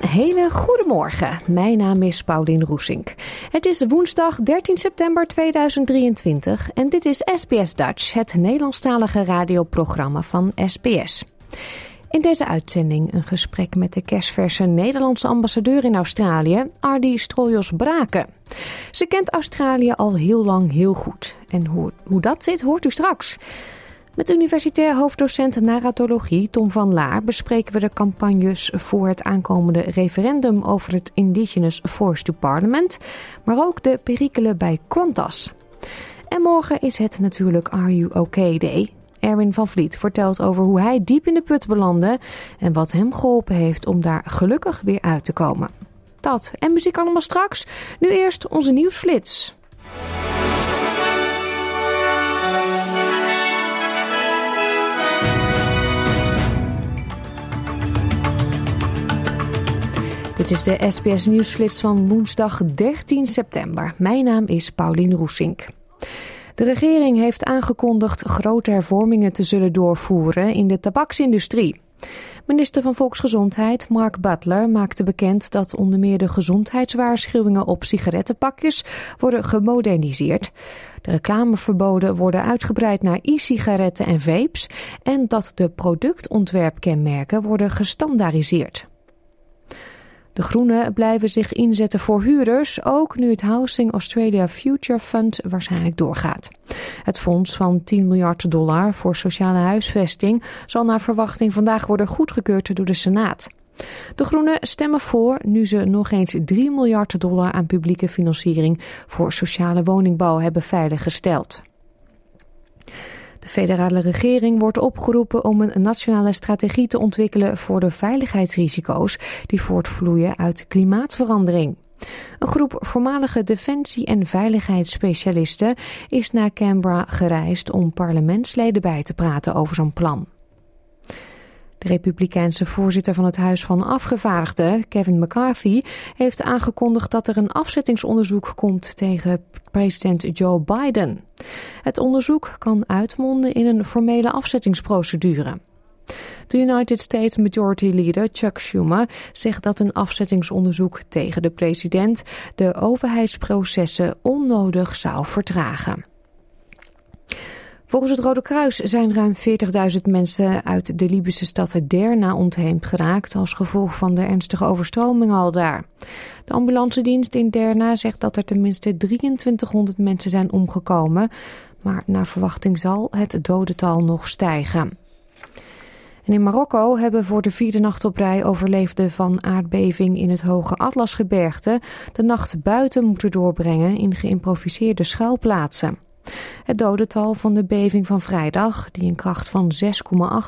Een hele goede morgen. Mijn naam is Paulien Roesink. Het is woensdag 13 september 2023 en dit is SBS Dutch, het Nederlandstalige radioprogramma van SBS. In deze uitzending een gesprek met de kerstverse Nederlandse ambassadeur in Australië, Ardi Stroljos Braken. Ze kent Australië al heel lang heel goed. En hoe, hoe dat zit, hoort u straks. Met universitair hoofddocent narratologie Tom van Laar bespreken we de campagnes voor het aankomende referendum over het Indigenous Force to Parliament, maar ook de perikelen bij Qantas. En morgen is het natuurlijk Are You OK Day. Erwin van Vliet vertelt over hoe hij diep in de put belandde en wat hem geholpen heeft om daar gelukkig weer uit te komen. Dat en muziek allemaal straks. Nu eerst onze nieuwsflits. Dit is de SBS Nieuwsflits van woensdag 13 september. Mijn naam is Paulien Roesink. De regering heeft aangekondigd grote hervormingen te zullen doorvoeren in de tabaksindustrie. Minister van Volksgezondheid Mark Butler maakte bekend dat onder meer de gezondheidswaarschuwingen op sigarettenpakjes worden gemoderniseerd. De reclameverboden worden uitgebreid naar e-sigaretten en vapes en dat de productontwerpkenmerken worden gestandaardiseerd. De Groenen blijven zich inzetten voor huurders, ook nu het Housing Australia Future Fund waarschijnlijk doorgaat. Het fonds van 10 miljard dollar voor sociale huisvesting zal naar verwachting vandaag worden goedgekeurd door de Senaat. De Groenen stemmen voor nu ze nog eens 3 miljard dollar aan publieke financiering voor sociale woningbouw hebben veiliggesteld. De federale regering wordt opgeroepen om een nationale strategie te ontwikkelen voor de veiligheidsrisico's die voortvloeien uit klimaatverandering. Een groep voormalige defensie- en veiligheidsspecialisten is naar Canberra gereisd om parlementsleden bij te praten over zo'n plan. De republikeinse voorzitter van het Huis van Afgevaardigden, Kevin McCarthy, heeft aangekondigd dat er een afzettingsonderzoek komt tegen president Joe Biden. Het onderzoek kan uitmonden in een formele afzettingsprocedure. De United States Majority Leader Chuck Schumer zegt dat een afzettingsonderzoek tegen de president de overheidsprocessen onnodig zou vertragen. Volgens het Rode Kruis zijn ruim 40.000 mensen uit de Libische stad Derna ontheemd geraakt als gevolg van de ernstige overstroming al daar. De ambulancedienst in Derna zegt dat er tenminste 2300 mensen zijn omgekomen, maar naar verwachting zal het dodental nog stijgen. En in Marokko hebben voor de vierde nacht op rij overleefden van aardbeving in het hoge Atlasgebergte de nacht buiten moeten doorbrengen in geïmproviseerde schuilplaatsen. Het dodental van de beving van vrijdag, die een kracht van 6,8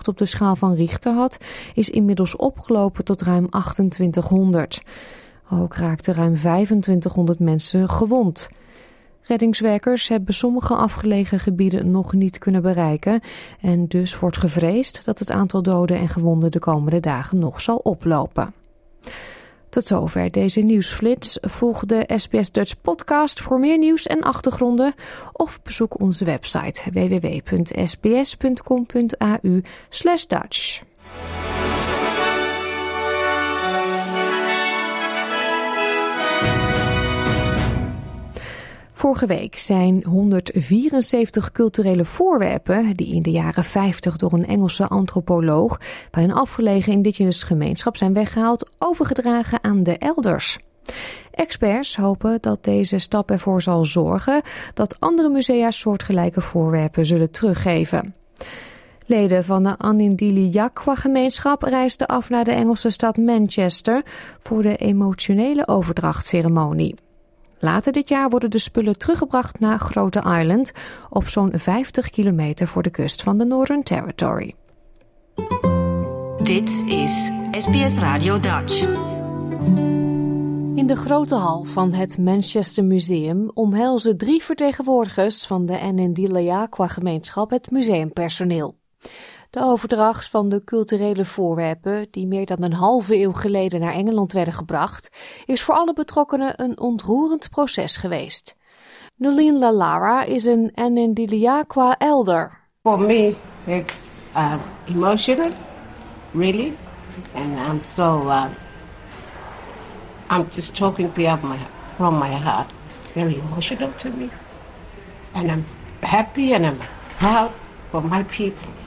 op de schaal van Richter had, is inmiddels opgelopen tot ruim 2800. Ook raakten ruim 2500 mensen gewond. Reddingswerkers hebben sommige afgelegen gebieden nog niet kunnen bereiken en dus wordt gevreesd dat het aantal doden en gewonden de komende dagen nog zal oplopen. Tot zover deze nieuwsflits. Volg de SBS Dutch podcast voor meer nieuws en achtergronden of bezoek onze website www.sbs.com.au Vorige week zijn 174 culturele voorwerpen die in de jaren 50 door een Engelse antropoloog bij een afgelegen indigenous gemeenschap zijn weggehaald, overgedragen aan de elders. Experts hopen dat deze stap ervoor zal zorgen dat andere musea soortgelijke voorwerpen zullen teruggeven. Leden van de Anindili Yakwa-gemeenschap reisden af naar de Engelse stad Manchester voor de emotionele overdrachtceremonie. Later dit jaar worden de spullen teruggebracht naar Grote Island, op zo'n 50 kilometer voor de kust van de Northern Territory. Dit is SBS Radio Dutch. In de grote hal van het Manchester Museum omhelzen drie vertegenwoordigers van de Nndila-gemeenschap het museumpersoneel. De overdracht van de culturele voorwerpen, die meer dan een halve eeuw geleden naar Engeland werden gebracht, is voor alle betrokkenen een ontroerend proces geweest. Nolien Lalara is een Nndiliaqua elder. For me, it's uh, emotional, really, and I'm so. Uh, I'm just talking my, from my heart. It's very emotional to me, and I'm happy and I'm proud for my people.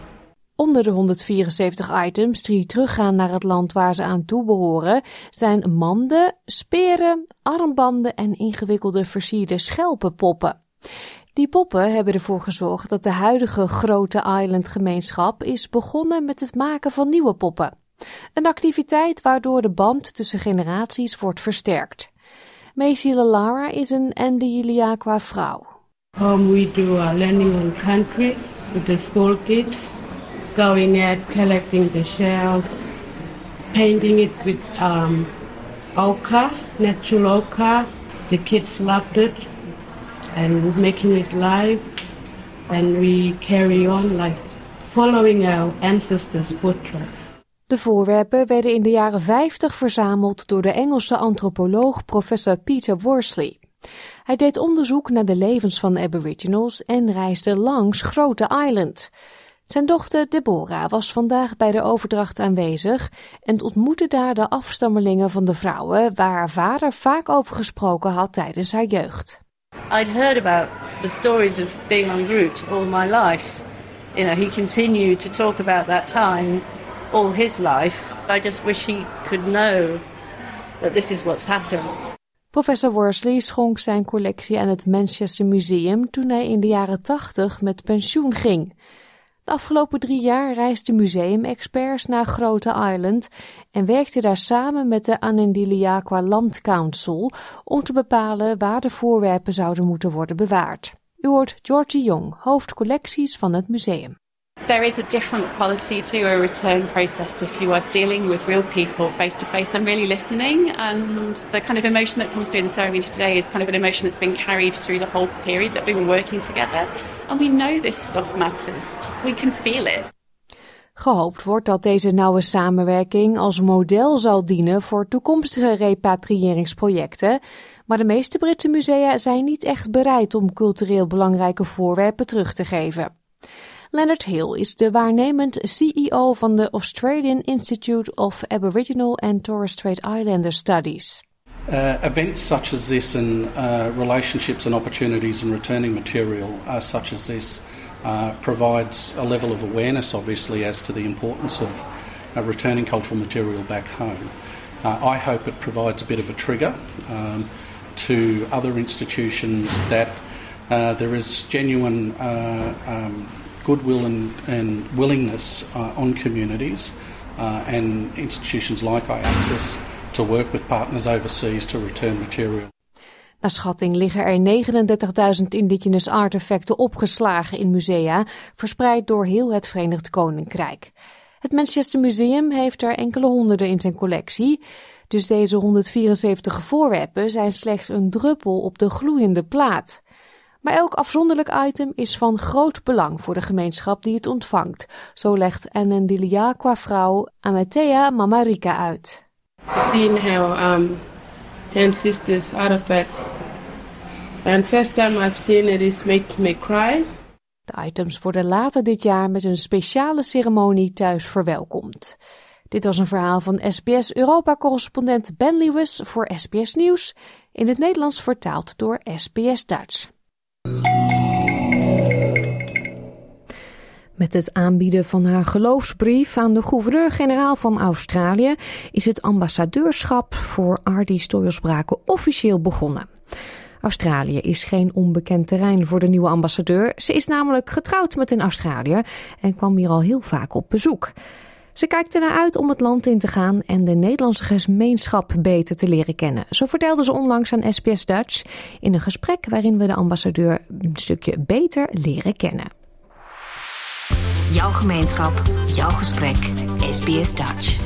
Onder de 174 items die teruggaan naar het land waar ze aan toebehoren zijn manden, speren, armbanden en ingewikkelde versierde schelpenpoppen. Die poppen hebben ervoor gezorgd dat de huidige grote island-gemeenschap is begonnen met het maken van nieuwe poppen. Een activiteit waardoor de band tussen generaties wordt versterkt. Macy Lara is een Ndiliaqua vrouw. Um, we do a learning on country with the school kids. Going at collecting the shells, painting it with um, ochre, natural ochre. The kids loved it and making it live. And we carry on like following our ancestors' footsteps. De voorwerpen werden in de jaren 50 verzameld door de Engelse antropoloog professor Peter Worsley. Hij deed onderzoek naar de levens van Aboriginals en reisde langs Grote Island. Zijn dochter Deborah was vandaag bij de overdracht aanwezig en ontmoette daar de afstammelingen van de vrouwen waar haar vader vaak over gesproken had tijdens haar jeugd. I'd heard about the stories of being on route all my life. You know, he continued to talk about that time all his life. I just wish he could know that this is what's happened. Professor Worsley schonk zijn collectie aan het Manchester Museum toen hij in de jaren 80 met pensioen ging. De afgelopen drie jaar reisden museumexperts naar Grote Island en werkten daar samen met de Anandiliaqua Land Council om te bepalen waar de voorwerpen zouden moeten worden bewaard. U hoort Georgie Jong, hoofd collecties van het museum. There is a different quality to a return process if you are dealing with real people face to face and really listening. And the kind of emotion that comes through in the ceremony today is kind of an emotion that's been carried through the whole period that we've been working together. And we know this stuff matters. We can feel it. Gehoopt wordt dat deze nauwe samenwerking als model zal dienen voor toekomstige repatriëringsprojecten, maar de meeste Britse musea zijn niet echt bereid om cultureel belangrijke voorwerpen terug te geven. Leonard Hill is de waarnemend CEO van de Australian Institute of Aboriginal and Torres Strait Islander Studies. Uh, events such as this and uh, relationships and opportunities and returning material uh, such as this uh, provides a level of awareness, obviously, as to the importance of uh, returning cultural material back home. Uh, I hope it provides a bit of a trigger um, to other institutions that there is genuine um, goodwill and, and willingness uh, on communities uh, and institutions like IACSIS to work with partners overseas to return material. Naar schatting liggen er 39.000 indigenous artefacten opgeslagen in musea, verspreid door heel het Verenigd Koninkrijk. Het Manchester Museum heeft er enkele honderden in zijn collectie, dus deze 174 voorwerpen zijn slechts een druppel op de gloeiende plaat. Maar elk afzonderlijk item is van groot belang voor de gemeenschap die het ontvangt. Zo legt qua vrouw Amatea Mamarika uit. Seeing how um, ancestors artifacts and first time I've seen it is making me cry. De items worden later dit jaar met een speciale ceremonie thuis verwelkomd. Dit was een verhaal van SBS Europa-correspondent Ben Lewis voor SBS Nieuws, in het Nederlands vertaald door SBS Duits. Met het aanbieden van haar geloofsbrief aan de gouverneur-generaal van Australië is het ambassadeurschap voor Ardi Stoyelsbraken officieel begonnen. Australië is geen onbekend terrein voor de nieuwe ambassadeur. Ze is namelijk getrouwd met een Australiër en kwam hier al heel vaak op bezoek. Ze kijkt ernaar uit om het land in te gaan en de Nederlandse gemeenschap beter te leren kennen. Zo vertelde ze onlangs aan SBS Dutch in een gesprek waarin we de ambassadeur een stukje beter leren kennen. Jouw gemeenschap, jouw gesprek, SBS Dutch.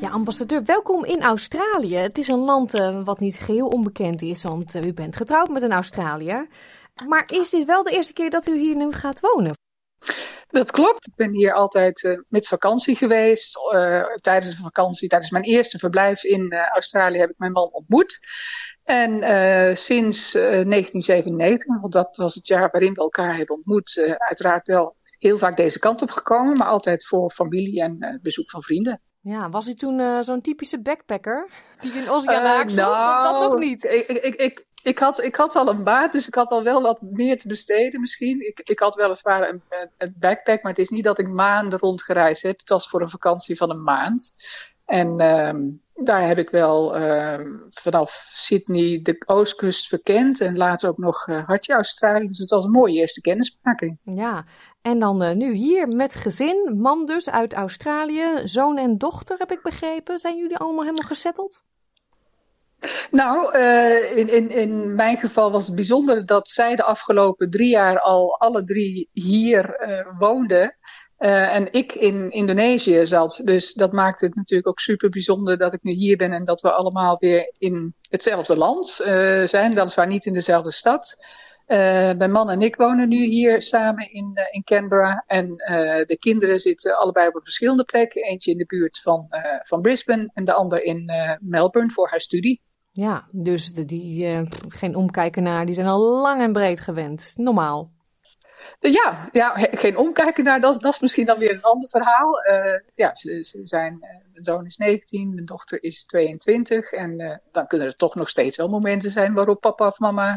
Ja, ambassadeur, welkom in Australië. Het is een land uh, wat niet geheel onbekend is, want uh, u bent getrouwd met een Australiër. Maar is dit wel de eerste keer dat u hier nu gaat wonen? Dat klopt. Ik ben hier altijd uh, met vakantie geweest. tijdens de vakantie, tijdens mijn eerste verblijf in Australië, heb ik mijn man ontmoet. En sinds 1997, want dat was het jaar waarin we elkaar hebben ontmoet, uiteraard wel heel vaak deze kant op gekomen, maar altijd voor familie en bezoek van vrienden. Ja, was u toen zo'n typische backpacker die in Oceaan uh, nou, dat nog niet? Ik, ik, ik, ik, had, ik had al een baat, dus ik had al wel wat meer te besteden misschien. Ik, ik had weliswaar een, een backpack, maar het is niet dat ik maanden rondgereisd heb. Het was voor een vakantie van een maand. En uh, daar heb ik wel uh, vanaf Sydney de oostkust verkend. En later ook nog uh, Hartje, Australië. Dus het was een mooie eerste kennismaking. Ja, en dan uh, nu hier met gezin. Man dus uit Australië. Zoon en dochter heb ik begrepen. Zijn jullie allemaal helemaal gezetteld? Nou, uh, in, in, in mijn geval was het bijzonder dat zij de afgelopen drie jaar al alle drie hier uh, woonden. Uh, en ik in Indonesië zat. Dus dat maakt het natuurlijk ook super bijzonder dat ik nu hier ben en dat we allemaal weer in hetzelfde land zijn. Weliswaar niet in dezelfde stad. Mijn man en ik wonen nu hier samen in, in Canberra. En de kinderen zitten allebei op verschillende plekken. Eentje in de buurt van, van Brisbane en de ander in Melbourne voor haar studie. Ja, dus die, geen omkijken naar, die zijn al lang en breed gewend. Normaal. Ja, ja, geen omkijken naar, dat, dat is misschien dan weer een ander verhaal. Uh, ja, ze, ze zijn, uh, mijn zoon is 19, mijn dochter is 22. En uh, dan kunnen er toch nog steeds wel momenten zijn waarop papa of mama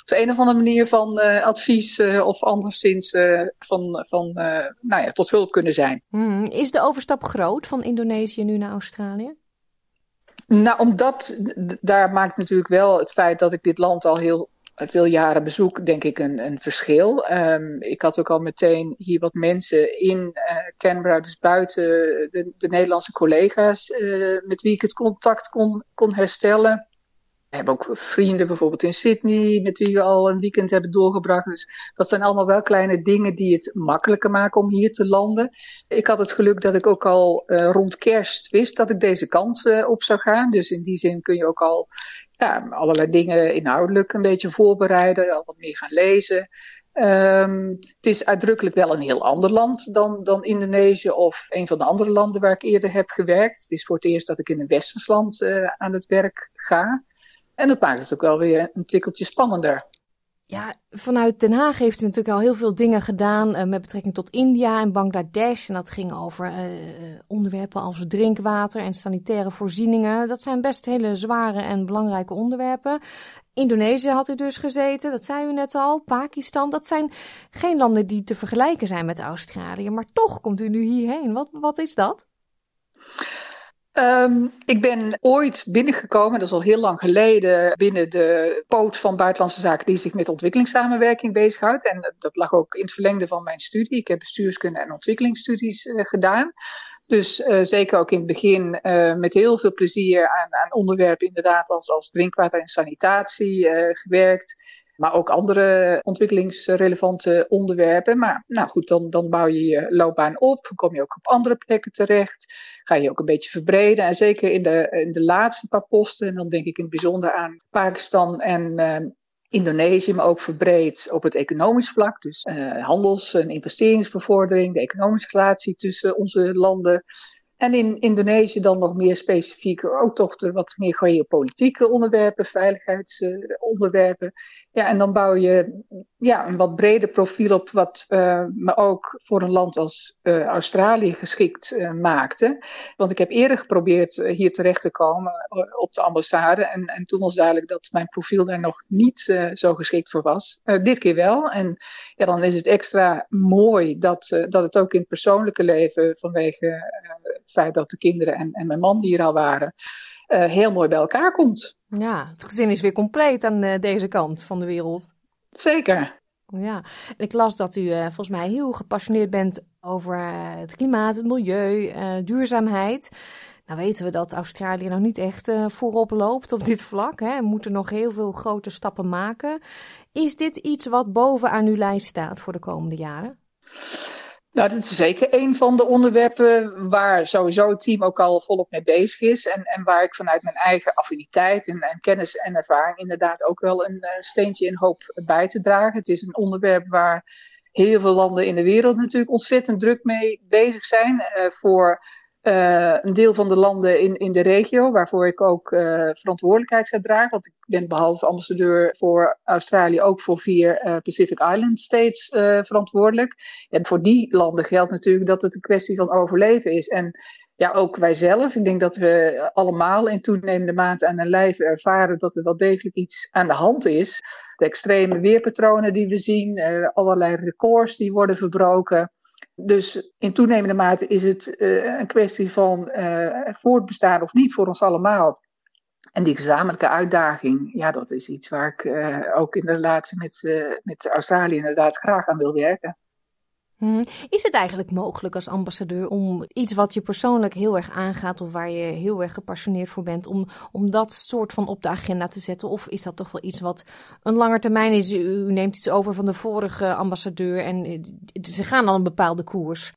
op de een of andere manier van advies of anderszins van, van nou ja, tot hulp kunnen zijn. Hmm, is de overstap groot van Indonesië nu naar Australië? Nou, omdat daar maakt natuurlijk wel het feit dat ik dit land al heel veel jaren bezoek, denk ik, een, een verschil. Um, ik had ook al meteen hier wat mensen in uh, Canberra, dus buiten de, de Nederlandse collega's, uh, met wie ik het contact kon, kon herstellen. We hebben ook vrienden bijvoorbeeld in Sydney, met wie we al een weekend hebben doorgebracht. Dus dat zijn allemaal wel kleine dingen die het makkelijker maken om hier te landen. Ik had het geluk dat ik ook al uh, rond kerst wist dat ik deze kant uh, op zou gaan. Dus in die zin kun je ook al ja, allerlei dingen inhoudelijk een beetje voorbereiden, al wat meer gaan lezen. Um, het is uitdrukkelijk wel een heel ander land dan, dan Indonesië of een van de andere landen waar ik eerder heb gewerkt. Het is voor het eerst dat ik in een westers land uh, aan het werk ga. En dat maakt het ook wel weer een tikkeltje spannender. Ja, vanuit Den Haag heeft u natuurlijk al heel veel dingen gedaan uh, met betrekking tot India en Bangladesh. En dat ging over uh, onderwerpen als drinkwater en sanitaire voorzieningen. Dat zijn best hele zware en belangrijke onderwerpen. Indonesië had u dus gezeten, dat zei u net al. Pakistan, dat zijn geen landen die te vergelijken zijn met Australië. Maar toch komt u nu hierheen. Wat, wat is dat? Um, ik ben ooit binnengekomen, dat is al heel lang geleden, binnen de poot van Buitenlandse Zaken die zich met ontwikkelingssamenwerking bezighoudt. En dat lag ook in het verlengde van mijn studie. Ik heb bestuurskunde en ontwikkelingsstudies uh, gedaan. Dus uh, zeker ook in het begin uh, met heel veel plezier aan, aan onderwerpen inderdaad als, als drinkwater en sanitatie gewerkt. Maar ook andere ontwikkelingsrelevante onderwerpen. Maar nou goed, dan, dan bouw je je loopbaan op. Kom je ook op andere plekken terecht. Ga je ook een beetje verbreden. En zeker in de, in de laatste paar posten. En dan denk ik in het bijzonder aan Pakistan en uh, Indonesië, maar ook verbreed op het economisch vlak. Dus uh, handels- en investeringsbevordering, de economische relatie tussen onze landen. En in Indonesië dan nog meer specifiek ook toch de wat meer geopolitieke onderwerpen, veiligheidsonderwerpen. ja, en dan bouw je ja, een wat breder profiel op, wat uh, me ook voor een land als uh, Australië geschikt uh, maakte. Want ik heb eerder geprobeerd hier terecht te komen op de ambassade. En, en toen was duidelijk dat mijn profiel daar nog niet zo geschikt voor was. dit keer wel. En ja, dan is het extra mooi dat, dat het ook in het persoonlijke leven vanwege het feit dat de kinderen en, en mijn man hier al waren, heel mooi bij elkaar komt. Ja, het gezin is weer compleet aan deze kant van de wereld. Zeker. Ja, ik las dat u uh, volgens mij heel gepassioneerd bent over uh, het klimaat, het milieu, duurzaamheid. Nou weten we dat Australië nou niet echt voorop loopt op dit vlak. Hè. We moeten nog heel veel grote stappen maken. Is dit iets wat bovenaan uw lijst staat voor de komende jaren? Nou, dat is zeker een van de onderwerpen waar sowieso het team ook al volop mee bezig is. En, en waar ik vanuit mijn eigen affiniteit en, en kennis en ervaring inderdaad ook wel een uh, steentje in hoop bij te dragen. Het is een onderwerp waar heel veel landen in de wereld natuurlijk ontzettend druk mee bezig zijn. Uh, voor uh, een deel van de landen in, in de regio, waarvoor ik ook uh, verantwoordelijkheid ga dragen. Want ik ben behalve ambassadeur voor Australië ook voor vier uh, Pacific Island States verantwoordelijk. En voor die landen geldt natuurlijk dat het een kwestie van overleven is. En ja, ook wij zelf. Ik denk dat we allemaal in toenemende mate aan een lijf ervaren dat er wel degelijk iets aan de hand is. De extreme weerpatronen die we zien, allerlei records die worden verbroken. Dus in toenemende mate is het uh, een kwestie van uh, voortbestaan of niet voor ons allemaal. En die gezamenlijke uitdaging, ja, dat is iets waar ik uh, ook in de relatie met, met Australië inderdaad graag aan wil werken. Hmm. Is het eigenlijk mogelijk als ambassadeur om iets wat je persoonlijk heel erg aangaat of waar je heel erg gepassioneerd voor bent, om, om dat soort van op de agenda te zetten? Of is dat toch wel iets wat een langer termijn is? U neemt iets over van de vorige ambassadeur en eh, ze gaan al een bepaalde koers.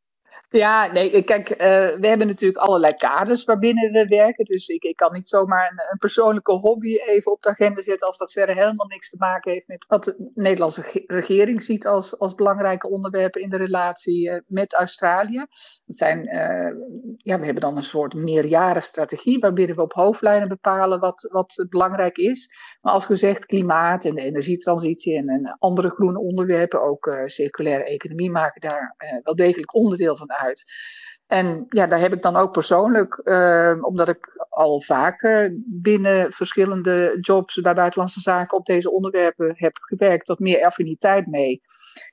Ja, nee, kijk, uh, we hebben natuurlijk allerlei kaders waarbinnen we werken. Dus ik, ik kan niet zomaar een, een, persoonlijke hobby even op de agenda zetten als dat verder helemaal niks te maken heeft met wat de Nederlandse regering ziet als, als belangrijke onderwerpen in de relatie uh, met Australië. Zijn, uh, ja, we hebben dan een soort meerjarenstrategie waarbinnen we op hoofdlijnen bepalen wat, wat belangrijk is. Maar als gezegd, klimaat en de energietransitie en, andere groene onderwerpen, ook circulaire economie, maken daar wel degelijk onderdeel van uit. En ja, daar heb ik dan ook persoonlijk, omdat ik al vaker binnen verschillende jobs bij buitenlandse zaken op deze onderwerpen heb gewerkt, tot meer affiniteit mee.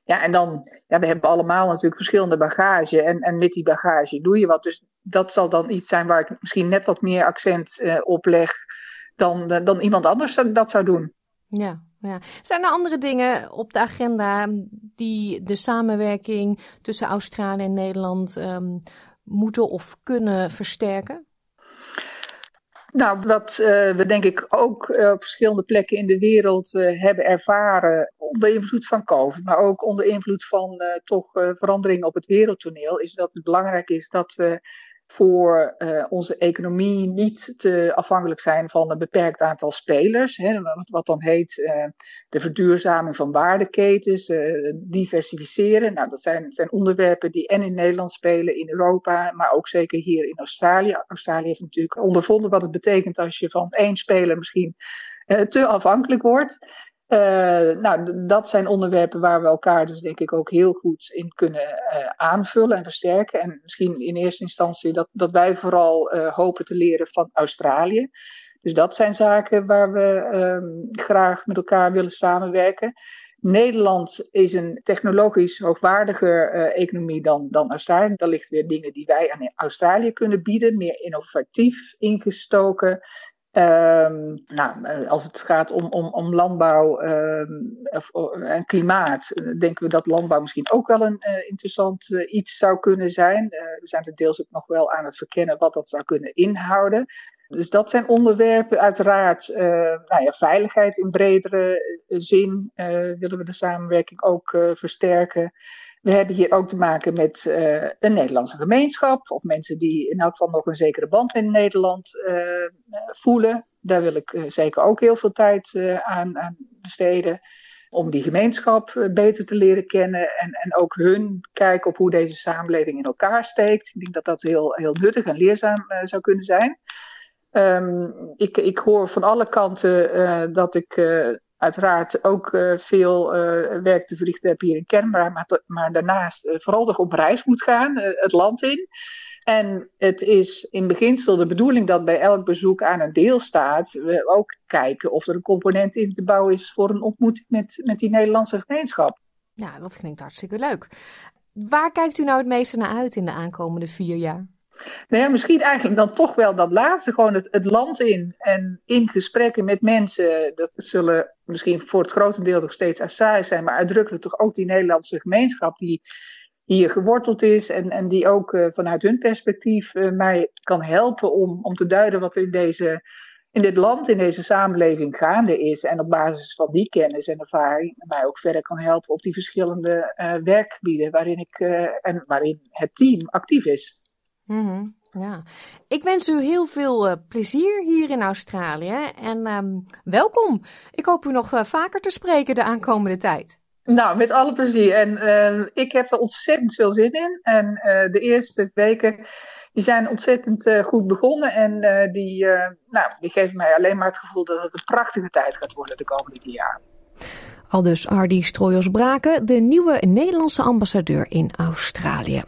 Ja, en dan, ja, we hebben allemaal natuurlijk verschillende bagage. En, en met die bagage doe je wat. Dus dat zal dan iets zijn waar ik misschien net wat meer accent uh, op leg dan, dan iemand anders dat zou doen. Ja, ja. Zijn er andere dingen op de agenda die de samenwerking tussen Australië en Nederland um, moeten of kunnen versterken? Nou, wat uh, we denk ik ook uh, op verschillende plekken in de wereld uh, hebben ervaren onder invloed van COVID, maar ook onder invloed van toch veranderingen op het wereldtoneel, is dat het belangrijk is dat we voor uh, onze economie niet te afhankelijk zijn van een beperkt aantal spelers. Hè, wat, dan heet uh, de verduurzaming van waardeketens, uh, diversificeren. Nou, dat zijn, zijn, onderwerpen die en in Nederland spelen, in Europa, maar ook zeker hier in Australië. Australië heeft natuurlijk ondervonden wat het betekent als je van één speler misschien te afhankelijk wordt. Uh, nou, dat zijn onderwerpen waar we elkaar dus denk ik ook heel goed in kunnen uh, aanvullen en versterken. En misschien in eerste instantie dat, dat wij vooral uh, hopen te leren van Australië. Dus dat zijn zaken waar we um, graag met elkaar willen samenwerken. Nederland is een technologisch hoogwaardiger economie dan, dan Australië. Daar ligt weer dingen die wij aan Australië kunnen bieden, meer innovatief ingestoken. Um, nou, eh, als het gaat om, om, om landbouw um, of, en klimaat, eh, denken we dat landbouw misschien ook wel een uh, interessant iets zou kunnen zijn. We zijn er deels ook nog wel aan het verkennen wat dat zou kunnen inhouden. Dus dat zijn onderwerpen, uiteraard, nou ja, veiligheid in bredere zin willen we de samenwerking ook versterken. We hebben hier ook te maken met uh, een Nederlandse gemeenschap. Of mensen die in elk geval nog een zekere band met Nederland uh, voelen. Daar wil ik uh, zeker ook heel veel tijd aan, aan, besteden. Om die gemeenschap beter te leren kennen. En, en ook hun kijken op hoe deze samenleving in elkaar steekt. Ik denk dat dat heel, heel nuttig en leerzaam zou kunnen zijn. Um, ik, ik hoor van alle kanten dat ik uiteraard ook uh, veel uh, werk te verrichten heb hier in Canberra, maar, maar daarnaast uh, vooral toch op reis moet gaan, het land in. En het is in beginsel de bedoeling dat bij elk bezoek aan een deelstaat we ook kijken of er een component in te bouwen is voor een ontmoeting met, met die Nederlandse gemeenschap. Ja, dat klinkt hartstikke leuk. Waar kijkt u nou het meeste naar uit in de aankomende vier jaar? Nou ja, misschien eigenlijk dan toch wel dat laatste, gewoon het, land in en in gesprekken met mensen. Dat zullen misschien voor het grotendeel nog steeds Assaris zijn, maar uitdrukkelijk toch ook die Nederlandse gemeenschap die hier geworteld is en, en die ook uh, vanuit hun perspectief uh, mij kan helpen om, om te duiden wat er in, deze, in dit land, in deze samenleving gaande is. En op basis van die kennis en ervaring mij ook verder kan helpen op die verschillende uh, werkgebieden waarin, ik, en waarin het team actief is. Mm -hmm. Ja, ik wens u heel veel uh, plezier hier in Australië en um, welkom. Ik hoop u nog uh, vaker te spreken de aankomende tijd. Nou, met alle plezier. En uh, ik heb er ontzettend veel zin in. En de eerste weken die zijn ontzettend goed begonnen. En die, nou, die geven mij alleen maar het gevoel dat het een prachtige tijd gaat worden de komende vier jaar. Al dus Ardi Strojos-Braken, de nieuwe Nederlandse ambassadeur in Australië.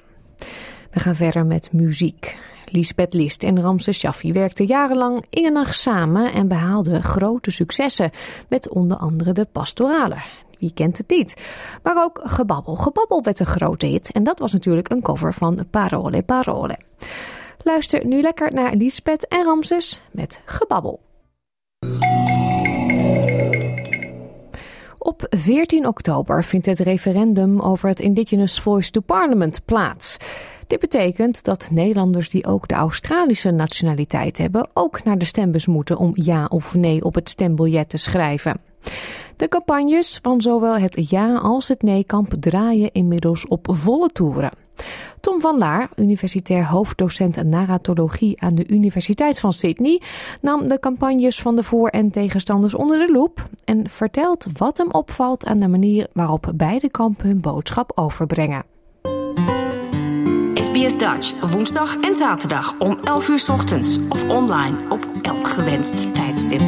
We gaan verder met muziek. Lisbeth List en Ramses Shaffi werkten jarenlang in en nacht samen en behaalden grote successen met onder andere de pastorale. Wie kent het niet? Maar ook Gebabbel. Gebabbel werd een grote hit en dat was natuurlijk een cover van Parole Parole. Luister nu lekker naar Lisbeth en Ramses met Gebabbel. Op 14 oktober vindt het referendum over het Indigenous Voice to Parliament plaats. Dit betekent dat Nederlanders die ook de Australische nationaliteit hebben, ook naar de stembus moeten om ja of nee op het stembiljet te schrijven. De campagnes van zowel het ja als het nee-kamp draaien inmiddels op volle toeren. Tom van Laar, universitair hoofddocent narratologie aan de Universiteit van Sydney, nam de campagnes van de voor- en tegenstanders onder de loep en vertelt wat hem opvalt aan de manier waarop beide kampen hun boodschap overbrengen. SBS Dutch, woensdag en zaterdag om 11 uur ochtends of online op elk gewenst tijdstip.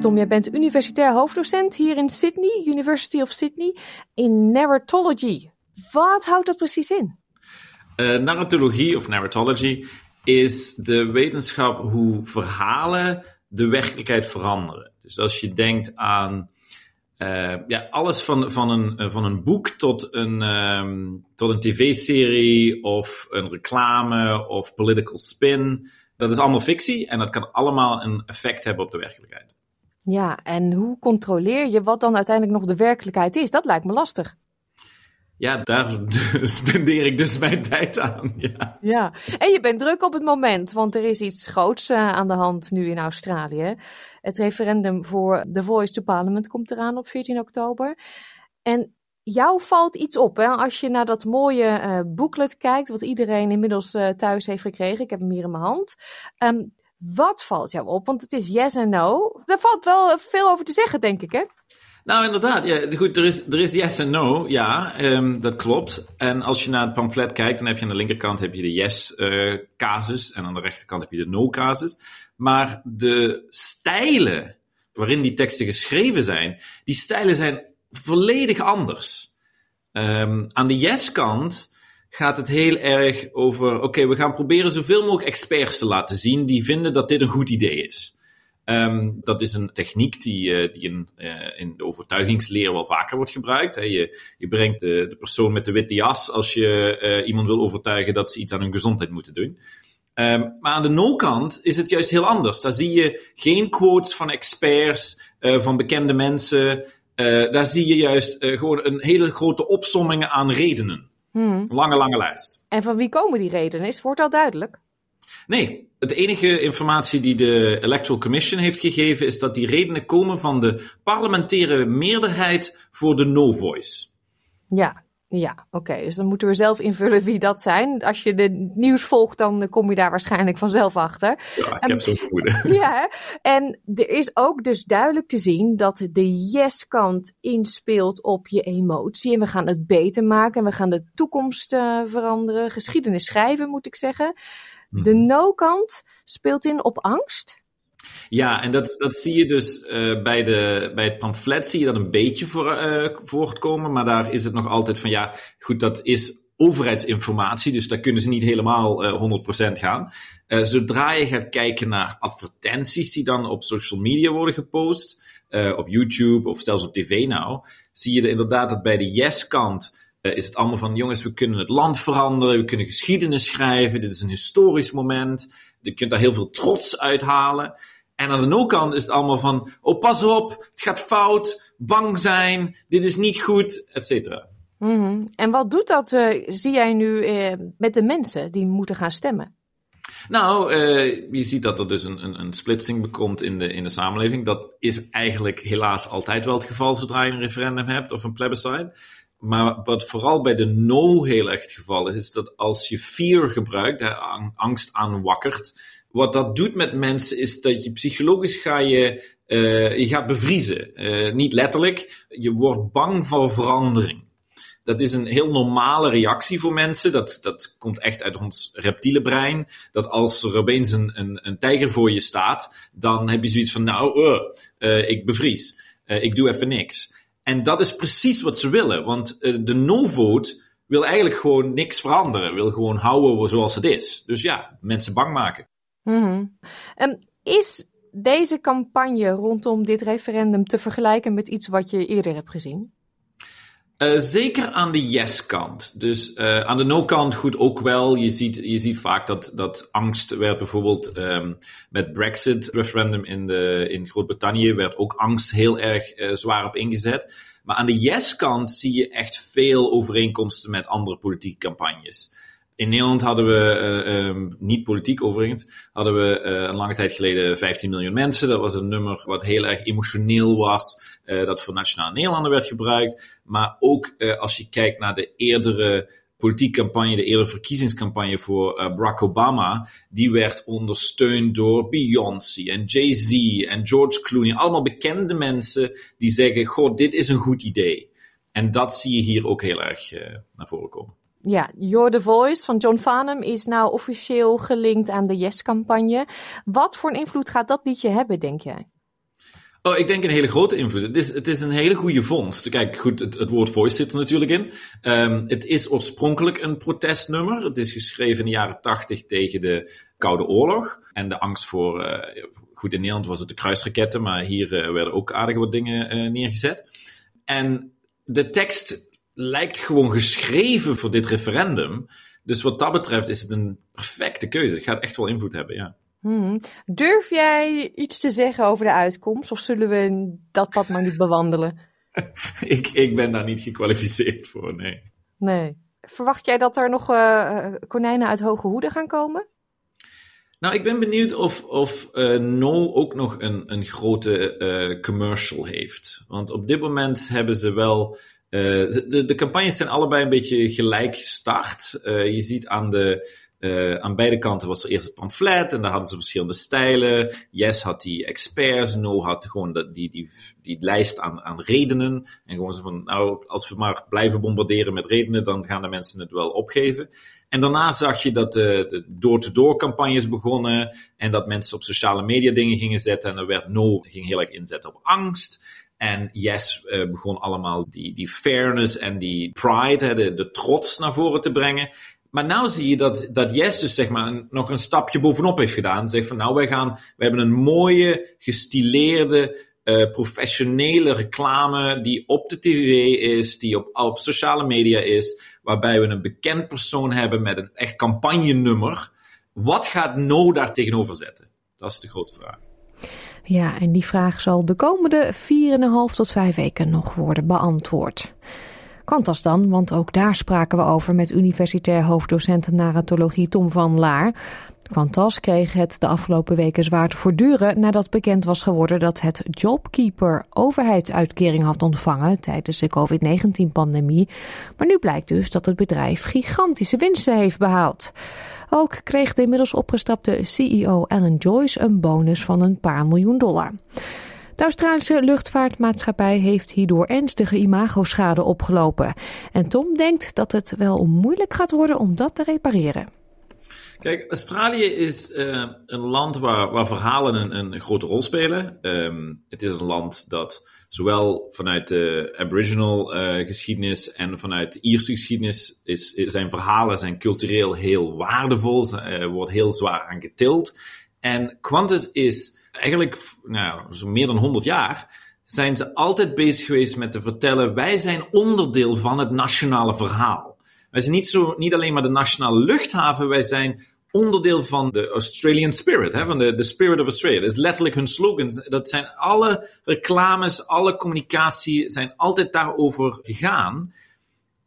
Tom, jij bent universitair hoofddocent hier in Sydney, University of Sydney, in narratology. Wat houdt dat precies in? Uh, narratologie of narratology is de wetenschap hoe verhalen de werkelijkheid veranderen. Dus als je denkt aan uh, ja, alles van, van, een, van een boek tot een, um, tot een tv-serie of een reclame of political spin. Dat is allemaal fictie en dat kan allemaal een effect hebben op de werkelijkheid. Ja, en hoe controleer je wat dan uiteindelijk nog de werkelijkheid is? Dat lijkt me lastig. Ja, daar spendeer ik dus mijn tijd aan. Ja. ja, en je bent druk op het moment, want er is iets groots uh, aan de hand nu in Australië. Het referendum voor The Voice to Parliament komt eraan op 14 oktober. En jou valt iets op hè? als je naar dat mooie uh, booklet kijkt, wat iedereen inmiddels uh, thuis heeft gekregen. Ik heb hem hier in mijn hand. Um, wat valt jou op? Want het is yes en no. Daar valt wel veel over te zeggen, denk ik, hè? Nou, inderdaad. Ja, goed, er is, er is yes en no, ja, um, dat klopt. En als je naar het pamflet kijkt, dan heb je aan de linkerkant heb je de yes-casus en aan de rechterkant heb je de no-casus. Maar de stijlen waarin die teksten geschreven zijn, die stijlen zijn volledig anders. Um, aan de yes-kant gaat het heel erg over: oké, we gaan proberen zoveel mogelijk experts te laten zien die vinden dat dit een goed idee is. Um, dat is een techniek die, uh, die in, uh, in de overtuigingsleer wel vaker wordt gebruikt. Je, je brengt de, de persoon met de witte jas als je uh, iemand wil overtuigen dat ze iets aan hun gezondheid moeten doen. Um, maar aan de no-kant is het juist heel anders. Daar zie je geen quotes van experts, van bekende mensen. daar zie je juist gewoon een hele grote opsomming aan redenen. Hmm. Lange, lange lijst. En van wie komen die redenen? Is, wordt al duidelijk? Nee, het enige informatie die de Electoral Commission heeft gegeven is dat die redenen komen van de parlementaire meerderheid voor de no-voice. Ja, ja, oké. Okay. Dus dan moeten we zelf invullen wie dat zijn. Als je de nieuws volgt, dan kom je daar waarschijnlijk vanzelf achter. Ja, ik heb zo'n vermoeden. Ja, en er is ook dus duidelijk te zien dat de yes-kant inspeelt op je emotie. En we gaan het beter maken en we gaan de toekomst uh, veranderen. Geschiedenis schrijven, moet ik zeggen. De mhm. no-kant speelt in op angst. Ja, en dat, dat zie je dus uh, bij, de, bij het pamflet zie je dat een beetje voor, uh, voortkomen, maar daar is het nog altijd van ja, goed, dat is overheidsinformatie, dus daar kunnen ze niet helemaal uh, 100% gaan. zodra je gaat kijken naar advertenties die dan op social media worden gepost, op YouTube of zelfs op tv nou, zie je inderdaad dat bij de yes-kant is het allemaal van, jongens, we kunnen het land veranderen, we kunnen geschiedenis schrijven, dit is een historisch moment, je kunt daar heel veel trots uithalen. En aan de no-kant is het allemaal van, oh pas op, het gaat fout, bang zijn, dit is niet goed, et cetera. Mhm. En wat doet dat, uh, zie jij nu, uh, met de mensen die moeten gaan stemmen? Nou, uh, je ziet dat er dus een, een, een splitsing komt in de, in de samenleving. Dat is eigenlijk helaas altijd wel het geval zodra je een referendum hebt of een plebiscite. Maar wat vooral bij de no heel erg het geval is, is dat als je fear gebruikt, hè, angst aanwakkert, wat dat doet met mensen is dat je psychologisch ga je, uh, je gaat bevriezen. Uh, niet letterlijk, je wordt bang voor verandering. Dat is een heel normale reactie voor mensen. Dat, dat komt echt uit ons reptiele brein. Dat als er opeens een, een, tijger voor je staat, dan heb je zoiets van, nou, uh, ik bevries. Ik doe even niks. En dat is precies wat ze willen. Want de no-vote wil eigenlijk gewoon niks veranderen. Wil gewoon houden zoals het is. Dus ja, mensen bang maken. Mm is deze campagne rondom dit referendum te vergelijken met iets wat je eerder hebt gezien? Uh, zeker aan de yes-kant. Dus uh, aan de no-kant goed ook wel. Je ziet, je ziet vaak dat, dat angst werd bijvoorbeeld um, met Brexit-referendum in, de, in Groot-Brittannië werd ook angst heel erg uh, zwaar op ingezet. Maar aan de yes-kant zie je echt veel overeenkomsten met andere politieke campagnes. In Nederland hadden we, um, niet politiek overigens, hadden we een lange tijd geleden 15 miljoen mensen. Dat was een nummer wat heel erg emotioneel was, dat voor Nationale Nederlanden werd gebruikt. Maar ook als je kijkt naar de eerdere politieke campagne, de eerdere verkiezingscampagne voor Barack Obama, die werd ondersteund door Beyoncé en Jay-Z en George Clooney. Allemaal bekende mensen die zeggen, goh, dit is een goed idee. En dat zie je hier ook heel erg naar voren komen. Ja, You're the Voice van John Farnham is nou officieel gelinkt aan de Yes-campagne. Wat voor een invloed gaat dat liedje hebben, denk jij? Oh, ik denk een hele grote invloed. Het is, het is een hele goede vondst. Kijk, goed, het, het woord voice zit er natuurlijk in. Um, het is oorspronkelijk een protestnummer. Het is geschreven in de jaren tachtig tegen de Koude Oorlog. En de angst voor, uh, goed, in Nederland was het de kruisraketten, maar hier uh, werden ook aardig wat dingen uh, neergezet. En de tekst lijkt gewoon geschreven voor dit referendum. Dus wat dat betreft is het een perfecte keuze. Het gaat echt wel invloed hebben, ja. Hmm. Durf jij iets te zeggen over de uitkomst? Of zullen we dat pad maar niet bewandelen? ik, ik ben daar niet gekwalificeerd voor, nee. Nee. Verwacht jij dat er nog uh, konijnen uit hoge hoeden gaan komen? Nou, ik ben benieuwd of, of uh, No ook nog een, een grote uh, commercial heeft. Want op dit moment hebben ze wel uh, de, de campagnes zijn allebei een beetje gelijk gestart. Je ziet aan, de, uh, aan beide kanten was er eerst een pamflet en daar hadden ze verschillende stijlen. Yes had die experts, No had gewoon die, die, die, lijst aan, aan redenen. En gewoon zo van, nou, als we maar blijven bombarderen met redenen, dan gaan de mensen het wel opgeven. En daarna zag je dat de door-to-door campagnes begonnen en dat mensen op sociale media dingen gingen zetten en er werd No ging heel erg inzetten op angst. En Yes uh, begon allemaal die, die fairness en die pride, de, de trots naar voren te brengen. Maar nu zie je dat, dat Yes dus zeg maar nog een stapje bovenop heeft gedaan. Zegt van nou, wij gaan, we hebben een mooie, gestileerde, uh, professionele reclame die op de tv is, die op, op sociale media is, waarbij we een bekend persoon hebben met een echt campagnenummer. Wat gaat No daar tegenover zetten? Dat is de grote vraag. Ja, en die vraag zal de komende 4,5 tot 5 weken nog worden beantwoord. Quantas dan, want ook daar spraken we over met universitair hoofddocent narratologie Tom van Laar. Quantas kreeg het de afgelopen weken zwaar te voortduren nadat bekend was geworden dat het Jobkeeper overheidsuitkering had ontvangen tijdens de COVID-19-pandemie. Maar nu blijkt dus dat het bedrijf gigantische winsten heeft behaald. Ook kreeg de inmiddels opgestapte CEO Alan Joyce een bonus van een paar miljoen dollar. De Australische luchtvaartmaatschappij heeft hierdoor ernstige imagoschade opgelopen. En Tom denkt dat het wel moeilijk gaat worden om dat te repareren. Kijk, Australië is uh, een land waar, waar verhalen een, een, grote rol spelen. Um, het is een land dat zowel vanuit de Aboriginal uh, geschiedenis en vanuit de Ierse geschiedenis is, zijn verhalen zijn cultureel heel waardevol, uh, wordt heel zwaar aan getild. En Qantas is eigenlijk nou, zo meer dan 100 jaar zijn ze altijd bezig geweest met te vertellen: wij zijn onderdeel van het nationale verhaal. Wij zijn niet, zo, niet alleen maar de nationale luchthaven, wij zijn onderdeel van de Australian spirit, hè, van de, de spirit of Australia. Dat is letterlijk hun slogan. Dat zijn alle reclames, alle communicatie zijn altijd daarover gegaan.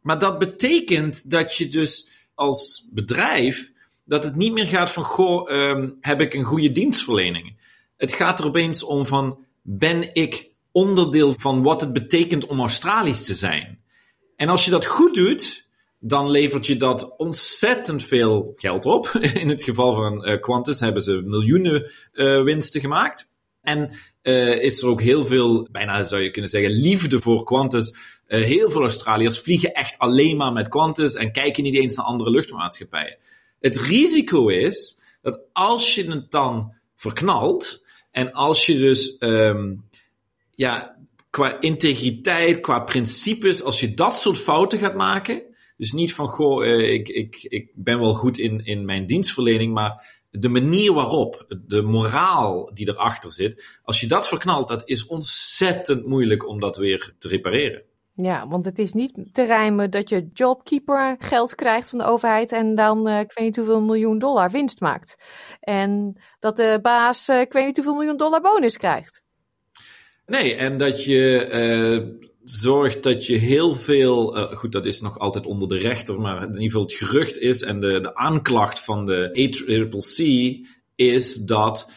Maar dat betekent dat je dus als bedrijf, dat het niet meer gaat van, goh, ehm, heb ik een goede dienstverlening? Het gaat er opeens om van, ben ik onderdeel van wat het betekent om Australisch te zijn? En als je dat goed doet, dan levert je dat ontzettend veel geld op. In het geval van uh, Qantas hebben ze miljoenen uh, winsten gemaakt. En uh, is er ook heel veel, bijna zou je kunnen zeggen, liefde voor Qantas. heel veel Australiërs vliegen echt alleen maar met Qantas en kijken niet eens naar andere luchtmaatschappijen. Het risico is dat als je het dan verknalt en als je dus um, ja, qua integriteit, qua principes, als je dat soort fouten gaat maken, dus niet van, goh, uh, ik, ik, ik ben wel goed in, in mijn dienstverlening, maar de manier waarop, de moraal die erachter zit, als je dat verknalt, dat is ontzettend moeilijk om dat weer te repareren. Ja, want het is niet te rijmen dat je jobkeeper geld krijgt van de overheid en dan uh, ik weet niet hoeveel miljoen dollar winst maakt. En dat de baas uh, ik weet niet hoeveel miljoen dollar bonus krijgt. Nee, en dat je uh, zorgt dat je heel veel. Goed, dat is nog altijd onder de rechter, maar in ieder geval het gerucht is en de, de aanklacht van de ACCC is dat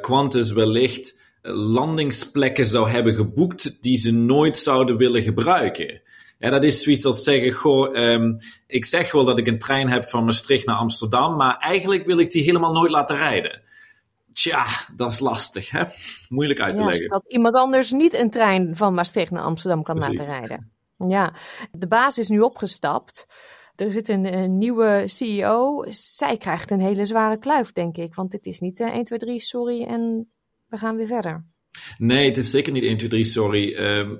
Qantas wellicht landingsplekken zou hebben geboekt die ze nooit zouden willen gebruiken. Ja, dat is zoiets als zeggen, goh, um, ik zeg wel dat ik een trein heb van Maastricht naar Amsterdam, maar eigenlijk wil ik die helemaal nooit laten rijden. Tja, dat is lastig, hè? Moeilijk uit te ja, leggen. Dat iemand anders niet een trein van Maastricht naar Amsterdam kan Precies. laten rijden. Ja, de baas is nu opgestapt. Er zit een, een, nieuwe CEO. Zij krijgt een hele zware kluif, denk ik. Want dit is niet uh, 1, 2, 3, sorry en we gaan weer verder. Nee, het is zeker niet 1, 2, 3, sorry. Uh,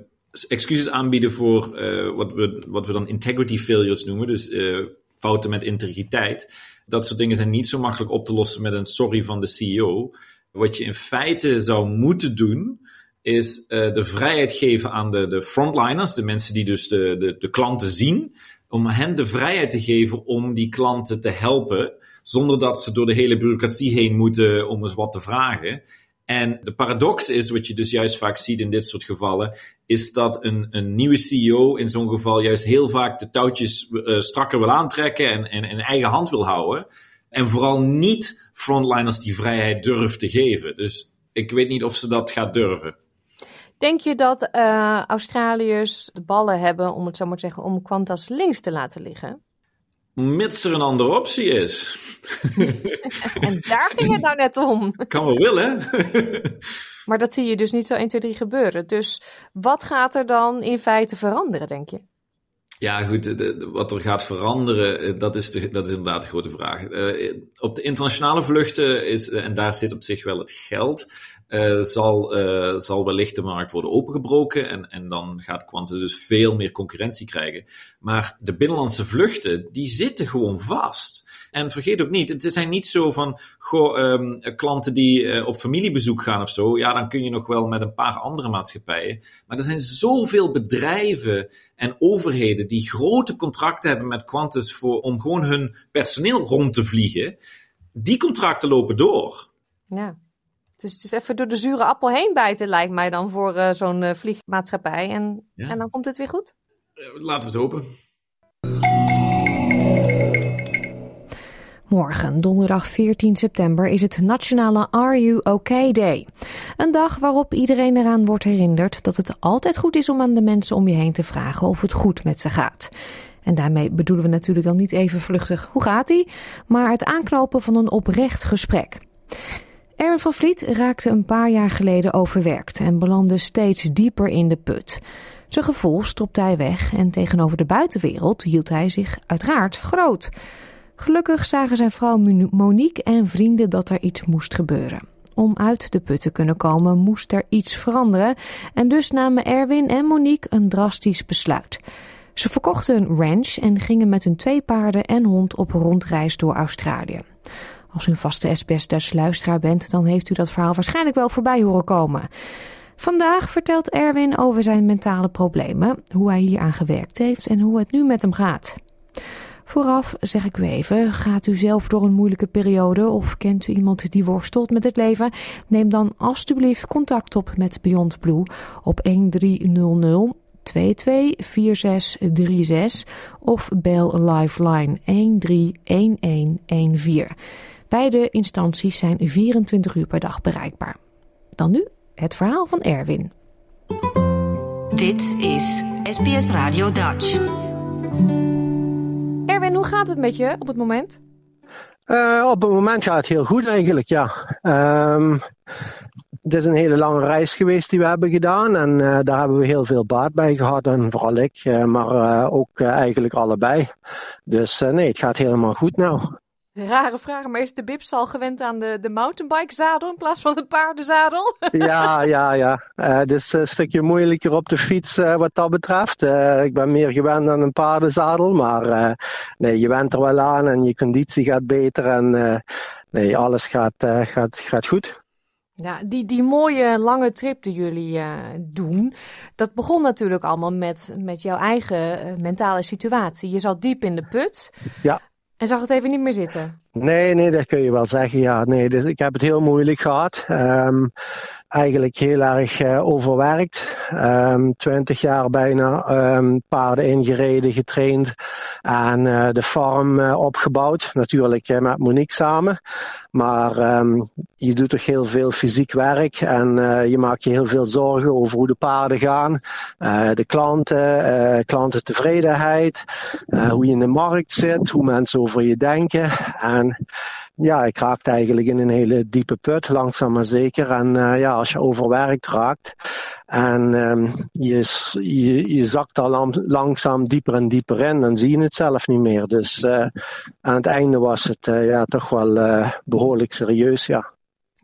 excuses aanbieden voor uh, wat, we, wat we dan integrity failures noemen. Dus uh, fouten met integriteit. Dat soort dingen zijn niet zo makkelijk op te lossen met een sorry van de CEO. Wat je in feite zou moeten doen, is uh, de vrijheid geven aan de, de frontliners, de mensen die dus de, de, de klanten zien, om hen de vrijheid te geven om die klanten te helpen, zonder dat ze door de hele bureaucratie heen moeten om eens wat te vragen. En de paradox is, wat je dus juist vaak ziet in dit soort gevallen, is dat een, een nieuwe CEO in zo'n geval juist heel vaak de touwtjes uh, strakker wil aantrekken en, en in eigen hand wil houden. En vooral niet frontliners die vrijheid durft te geven. Dus ik weet niet of ze dat gaat durven. Denk je dat uh, Australiërs de ballen hebben, om het zo maar te zeggen, om Qantas links te laten liggen? Mits er een andere optie is. en daar ging het nou net om. Kan wel willen. maar dat zie je dus niet zo 1, 2, 3 gebeuren. Dus wat gaat er dan in feite veranderen, denk je? Ja, goed, de, de, wat er gaat veranderen, dat is, de, dat is inderdaad de grote vraag. Uh, op de internationale vluchten is, en daar zit op zich wel het geld, uh, zal, uh, zal wellicht de markt worden opengebroken en, en dan gaat Qantas dus veel meer concurrentie krijgen. Maar de binnenlandse vluchten, die zitten gewoon vast. En vergeet ook niet, het zijn niet zo van goh, um, klanten die uh, op familiebezoek gaan of zo. Ja, dan kun je nog wel met een paar andere maatschappijen. Maar er zijn zoveel bedrijven en overheden die grote contracten hebben met Qantas voor, om gewoon hun personeel rond te vliegen. Die contracten lopen door. Ja. Dus het is even door de zure appel heen bijten, lijkt mij dan voor uh, zo'n uh, vliegmaatschappij. En, ja. en dan komt het weer goed? laten we het hopen. Morgen, donderdag 14 september, is het Nationale Are You OK Day. Een dag waarop iedereen eraan wordt herinnerd dat het altijd goed is om aan de mensen om je heen te vragen of het goed met ze gaat. En daarmee bedoelen we natuurlijk dan niet even vluchtig hoe gaat ie, maar het aanknopen van een oprecht gesprek. Erwin van Vliet raakte een paar jaar geleden overwerkt en belandde steeds dieper in de put. Zijn gevoel stopte hij weg en tegenover de buitenwereld hield hij zich uiteraard groot. Gelukkig zagen zijn vrouw Monique en vrienden dat er iets moest gebeuren. Om uit de put te kunnen komen moest er iets veranderen en dus namen Erwin en Monique een drastisch besluit. Ze verkochten een ranch en gingen met hun twee paarden en hond op rondreis door Australië. Als u een vaste SBS Dutch luisteraar bent, dan heeft u dat verhaal waarschijnlijk wel voorbij horen komen. Vandaag vertelt Erwin over zijn mentale problemen, hoe hij hier aan gewerkt heeft en hoe het nu met hem gaat. Vooraf zeg ik u even, gaat u zelf door een moeilijke periode of kent u iemand die worstelt met het leven? Neem dan alstublieft contact op met Beyond Blue op 1300 224636 of bel Lifeline 131114. Beide instanties zijn 24 uur per dag bereikbaar. Dan nu het verhaal van Erwin. Dit is SBS Radio Dutch. Erwin, hoe gaat het met je op het moment? Uh, op het moment gaat het heel goed eigenlijk, ja. Um, het is een hele lange reis geweest die we hebben gedaan en uh, daar hebben we heel veel baat bij gehad en vooral ik, uh, maar ook eigenlijk allebei. Dus nee, het gaat helemaal goed nou. Rare vraag, maar is de Bips al gewend aan de, de mountainbike zadel in plaats van de paardenzadel? ja, ja, ja. Uh, het is een stukje moeilijker op de fiets uh, wat dat betreft. Uh, ik ben meer gewend aan een paardenzadel, maar nee, je went er wel aan en je conditie gaat beter en nee, alles gaat, gaat, gaat goed. Ja, die, die mooie lange trip die jullie doen, dat begon natuurlijk allemaal met, met jouw eigen mentale situatie. Je zat diep in de put. Ja. En zag het even niet meer zitten? Nee, nee, dat kun je wel zeggen. Ja, nee, dus ik heb het heel moeilijk gehad. Um, eigenlijk heel erg uh, overwerkt. Um, twintig jaar bijna um, paarden ingereden, getraind en uh, de farm uh, opgebouwd. Natuurlijk met Monique samen. Maar um, je doet toch heel veel fysiek werk en je maakt je heel veel zorgen over hoe de paarden gaan. de klanten, klantentevredenheid, hoe je in de markt zit, hoe mensen over je denken. En ja, ik raakte eigenlijk in een hele diepe put, langzaam maar zeker. En uh, ja, als je overwerkt raakt en um, je, je, je zakt al langzaam dieper en dieper in, dan zie je het zelf niet meer. Dus uh, aan het einde was het uh, ja, toch wel behoorlijk serieus, ja.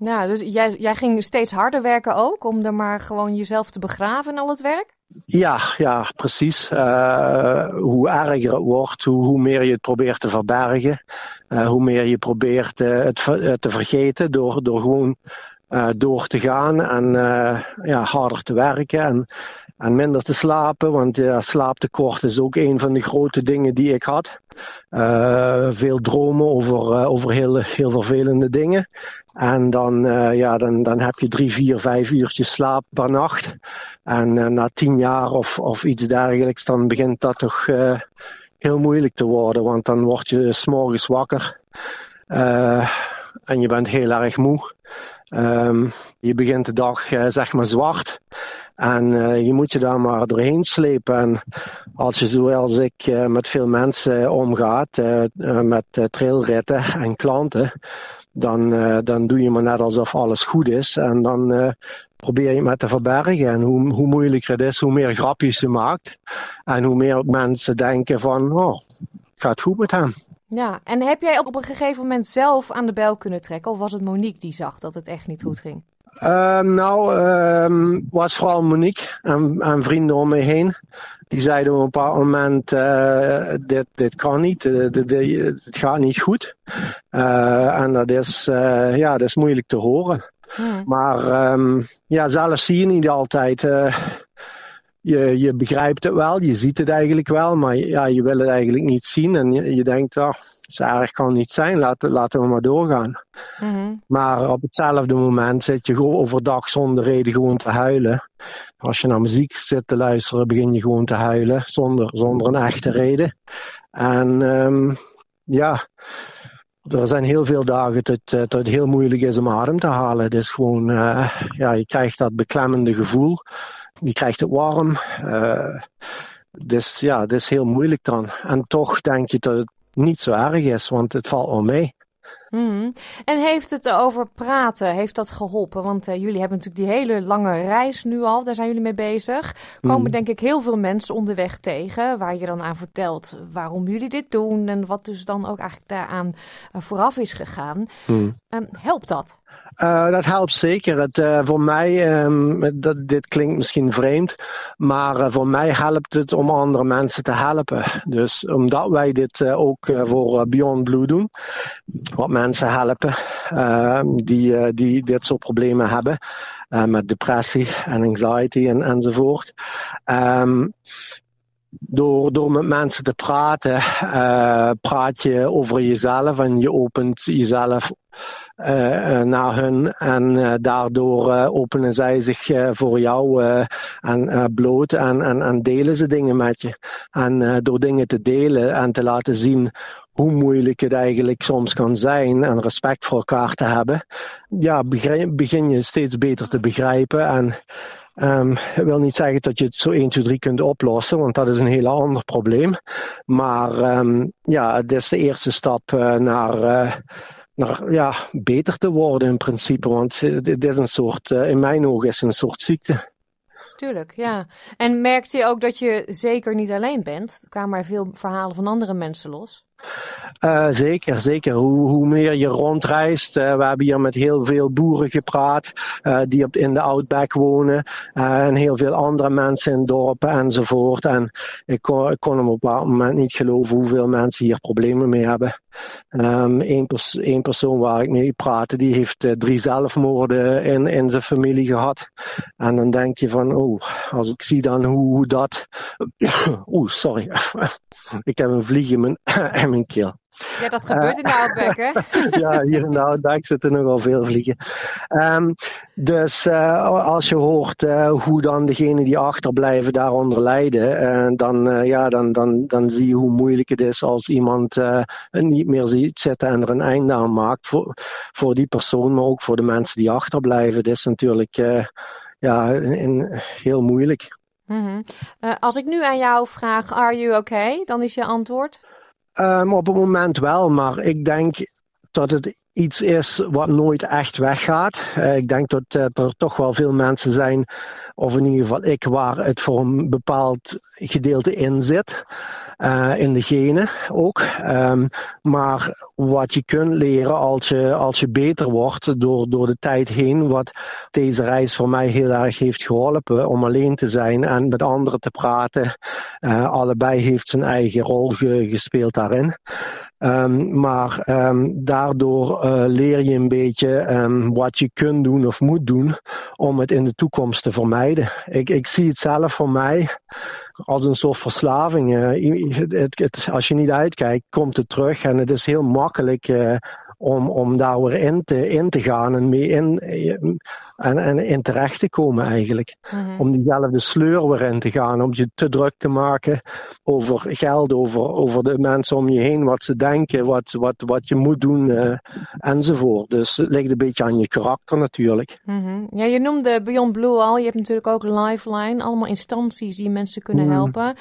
Ja, dus jij, jij ging steeds harder werken ook, om er maar gewoon jezelf te begraven in al het werk? Ja, ja, precies. Uh, hoe erger het wordt, hoe, hoe, meer je het probeert te verbergen. Uh, hoe meer je probeert uh, het te vergeten door, door gewoon door te gaan en ja, harder te werken en, en minder te slapen. Want slaaptekort is ook een van de grote dingen die ik had. veel dromen over, over heel, heel vervelende dingen. En dan, uh, ja, dan, dan heb je drie, vier, vijf uurtjes slaap per nacht. En uh, na tien jaar of, of iets dergelijks, dan begint dat toch uh, heel moeilijk te worden. Want dan word je s'morgens wakker. en je bent heel erg moe. Um, je begint de dag zeg maar zwart. En je moet je daar maar doorheen slepen. En als je zoals ik met veel mensen omgaat, met trailritten en klanten, dan, uh, dan doe je maar net alsof alles goed is. En dan uh, probeer je het maar te verbergen. En hoe, hoe moeilijker het is, hoe meer grapjes je maakt. En hoe meer mensen denken van, oh, gaat goed met hem. Ja, en heb jij op een gegeven moment zelf aan de bel kunnen trekken? Of was het Monique die zag dat het echt niet goed ging? Um, nou, um, was vooral Monique en, en, vrienden om me heen. Die zeiden op een bepaald moment: uh, dit, dit kan niet, dit, dit, het gaat niet goed. Uh, en dat is, uh, ja, dat is moeilijk te horen. Hmm. Maar um, ja, zelf zie je niet altijd. je, je begrijpt het wel, je ziet het eigenlijk wel, maar ja, je wil het eigenlijk niet zien. En je, je denkt, oh, zo erg kan niet zijn, laten, laten we maar doorgaan. Mm-hmm. Maar op hetzelfde moment zit je gewoon overdag zonder reden gewoon te huilen. Als je naar muziek zit te luisteren, begin je gewoon te huilen zonder, zonder een echte reden. En um, ja, er zijn heel veel dagen dat, dat het heel moeilijk is om adem te halen. Is gewoon, uh, ja, je krijgt dat beklemmende gevoel. Je krijgt het warm. Uh, dus ja, het is heel moeilijk dan. En toch denk je dat het niet zo erg is, want het valt wel mee. Mm. En heeft het over praten, heeft dat geholpen? Want uh, jullie hebben natuurlijk die hele lange reis nu al, daar zijn jullie mee bezig. Komen mm. denk ik heel veel mensen onderweg tegen, waar je dan aan vertelt waarom jullie dit doen en wat dus dan ook eigenlijk daaraan uh, vooraf is gegaan. Mm. Um, helpt dat? Uh, dat helpt zeker. Het, uh, voor mij, um, dat, dit klinkt misschien vreemd, maar uh, voor mij helpt het om andere mensen te helpen. Dus omdat wij dit ook voor Beyond Blue doen, wat mensen helpen ehm, die, die dit soort problemen hebben. met depressie en anxiety en, enzovoort. Um, door, door met mensen te praten, uh, praat je over jezelf en je opent jezelf uh, naar hun. En daardoor openen zij zich voor jou en bloot en, en, en delen ze dingen met je. En door dingen te delen en te laten zien hoe moeilijk het eigenlijk soms kan zijn en respect voor elkaar te hebben, ja, begin je steeds beter te begrijpen. En Um, wil niet zeggen dat je het zo 1, 2, 3 kunt oplossen, want dat is een heel ander probleem. Maar um, ja, het is de eerste stap uh, naar, uh, naar ja, beter te worden in principe. Want het is een soort, in mijn ogen is het een soort ziekte. Tuurlijk, ja. En merkte je ook dat je zeker niet alleen bent? Er kwamen er veel verhalen van andere mensen los. Uh, zeker, zeker. Hoe, hoe, meer je rondreist. Uh, we hebben hier met heel veel boeren gepraat uh, die op, in de Outback wonen. en heel veel andere mensen in dorpen enzovoort. En ik kon, kon op een bepaald moment niet geloven hoeveel mensen hier problemen mee hebben. Pers één persoon waar ik mee praatte, die heeft drie zelfmoorden in, in zijn familie gehad. En dan denk je van, oh, als ik zie dan hoe, dat... Oeh, sorry. ik heb een vlieg in mijn mijn keel. Ja, dat gebeurt in de Outback, hè? ja, hier in de Outback zitten nogal veel vliegen. Um, dus uh, als je hoort uh, hoe dan degenen die achterblijven daaronder lijden, uh, dan, ja, dan, dan, dan zie je hoe moeilijk het is als iemand niet meer ziet zitten en er een einde aan maakt. Voor, voor die persoon, maar ook voor de mensen die achterblijven. Dat is natuurlijk ja, in, heel moeilijk. Mm -hmm. als ik nu aan jou vraag, are you okay? Dan is je antwoord? Um, op het moment wel, maar ik denk dat het iets is wat nooit echt weggaat. Uh, ik denk dat uh, er toch wel veel mensen zijn, of in ieder geval ik, waar het voor een bepaald gedeelte in zit. Uh, in de genen ook. Um, maar wat je kunt leren als je, als je beter wordt door, door de tijd heen, wat deze reis voor mij heel erg heeft geholpen om alleen te zijn en met anderen te praten. allebei heeft zijn eigen rol ge, gespeeld daarin. Um, maar um, daardoor uh, leer je een beetje um, wat je kunt doen of moet doen om het in de toekomst te vermijden. Ik, ik zie het zelf voor mij als een soort verslaving. Uh, het, als je niet uitkijkt, komt het terug en het is heel makkelijk uh, om, om daar weer in te, in te gaan en mee in, en, en in terecht te komen eigenlijk. Mm-hmm. Om diezelfde sleur weer in te gaan, om je te druk te maken over geld, over, over de mensen om je heen, wat ze denken, wat, wat, wat je moet doen uh, enzovoort. Dus het ligt een beetje aan je karakter natuurlijk. Mm-hmm. Ja, je noemde Beyond Blue al, je hebt natuurlijk ook Lifeline, allemaal instanties die mensen kunnen mm. helpen.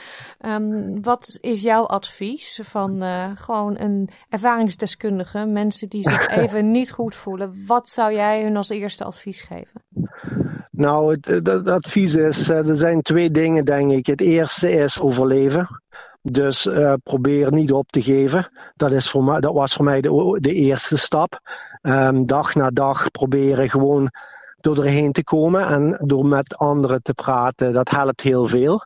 Um, wat is jouw advies van uh, gewoon een ervaringsdeskundige, mensen die zich even niet goed voelen? Wat zou jij hun als eerste advies geven? Nou, het, het, advies is, eh, er zijn twee dingen denk ik. Het eerste is overleven. Dus uh, probeer niet op te geven. Dat, is voor mij, dat was voor mij de, de eerste stap. Um, dag na dag proberen gewoon door erheen te komen en door met anderen te praten. Dat helpt heel veel.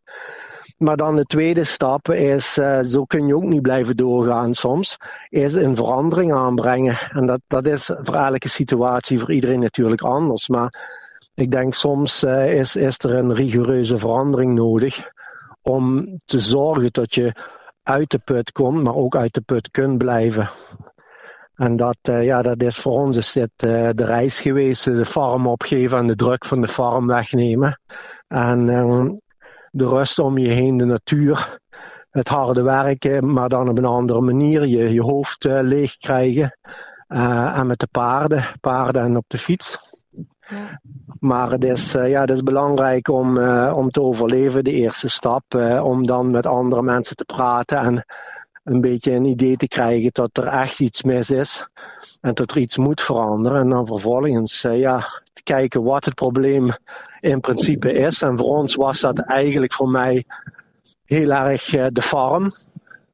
Maar dan de tweede stap is, uh, zo kun je ook niet blijven doorgaan soms, is een verandering aanbrengen. En dat, dat is voor elke situatie voor iedereen natuurlijk anders. Maar ik denk soms uh, is, is er een rigoureuze verandering nodig om te zorgen dat je uit de put komt, maar ook uit de put kunt blijven. En dat, uh, ja, dat is voor ons is dit, de reis geweest, de farm opgeven en de druk van de farm wegnemen. En um, de rust om je heen, de natuur, het harde werken, maar dan op een andere manier. Je, je hoofd uh, leeg krijgen. Uh, en met de paarden, paarden en op de fiets. Ja. Maar het is, uh, ja, het is belangrijk om, om te overleven, de eerste stap. om dan met andere mensen te praten en een beetje een idee te krijgen dat er echt iets mis is. En dat er iets moet veranderen. En dan vervolgens ja, te kijken wat het probleem in principe is. En voor ons was dat eigenlijk voor mij heel erg uh, de farm.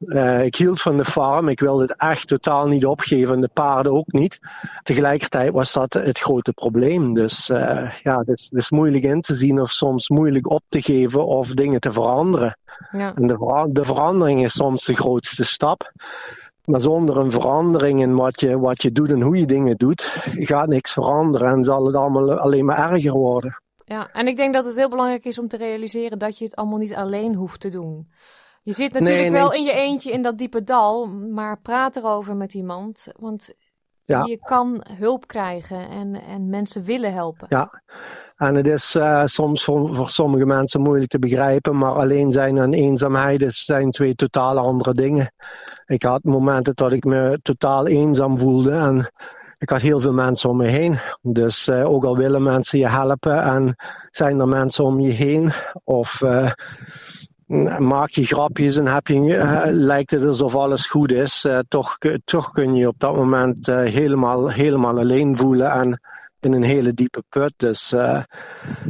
Uh, ik hield van de farm. Ik wilde het echt totaal niet opgeven. En de paarden ook niet. Tegelijkertijd was dat het grote probleem. Dus uh, ja, het is, het is, moeilijk in te zien of soms moeilijk op te geven of dingen te veranderen. Ja. En de, de verandering is soms de grootste stap. Maar zonder een verandering in wat je, wat je doet en hoe je dingen doet, gaat niks veranderen en zal het allemaal alleen maar erger worden. Ja, en ik denk dat het heel belangrijk is om te realiseren dat je het allemaal niet alleen hoeft te doen. Je zit natuurlijk wel in je eentje in dat diepe dal, maar praat erover met iemand. Want ja. je kan hulp krijgen en, en mensen willen helpen. Ja, en het is uh, soms voor, voor, sommige mensen moeilijk te begrijpen, maar alleen zijn en eenzaamheid zijn twee totaal andere dingen. Ik had momenten dat ik me totaal eenzaam voelde en ik had heel veel mensen om me heen. Dus uh, ook al willen mensen je helpen en zijn er mensen om je heen of uh, maak je grapjes en heb je, uh, lijkt het alsof alles goed is, toch, toch kun je op dat moment helemaal, helemaal alleen voelen en in een hele diepe put. Dus,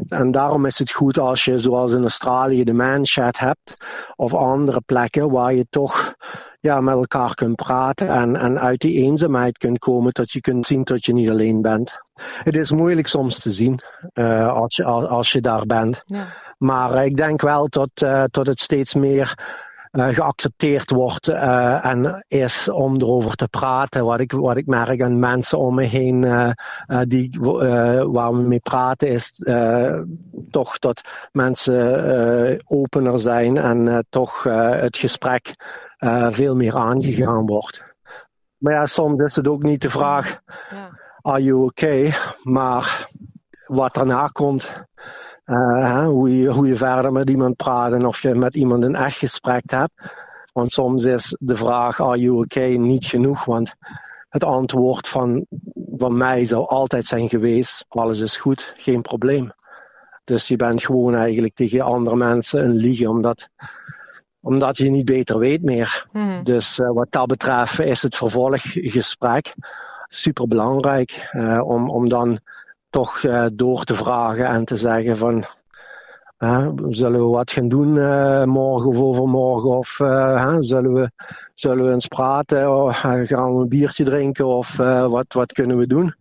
en daarom is het goed als je, zoals in Australië, de manchat hebt, of andere plekken waar je toch ja, met elkaar kunt praten en, en uit die eenzaamheid kunt komen, dat je kunt zien dat je niet alleen bent. Het is moeilijk soms te zien uh, als, je, als, je daar bent. Ja. Maar ik denk wel dat, uh, dat het steeds meer geaccepteerd wordt uh, en is om erover te praten. Wat ik, wat ik merk aan mensen om me heen uh, die, waar we mee praten is toch dat mensen opener zijn en toch het gesprek veel meer aangegaan wordt. Maar ja, soms is het ook niet de vraag, ja. are you okay? Maar wat daarna komt, uh, hoe, je, hoe je verder met iemand praat en of je met iemand een echt gesprek hebt. Want soms is de vraag, are you okay, niet genoeg. Want het antwoord van, van mij zou altijd zijn geweest, alles is goed, geen probleem. Dus je bent gewoon eigenlijk tegen andere mensen een liegen, omdat, omdat je niet beter weet meer. Hmm. Dus uh, wat dat betreft is het vervolggesprek super belangrijk uh, om, om dan toch uh, door te vragen en te zeggen van zullen we wat gaan doen uh, morgen of overmorgen of zullen, we, zullen we eens praten of gaan we een biertje drinken of wat, wat kunnen we doen.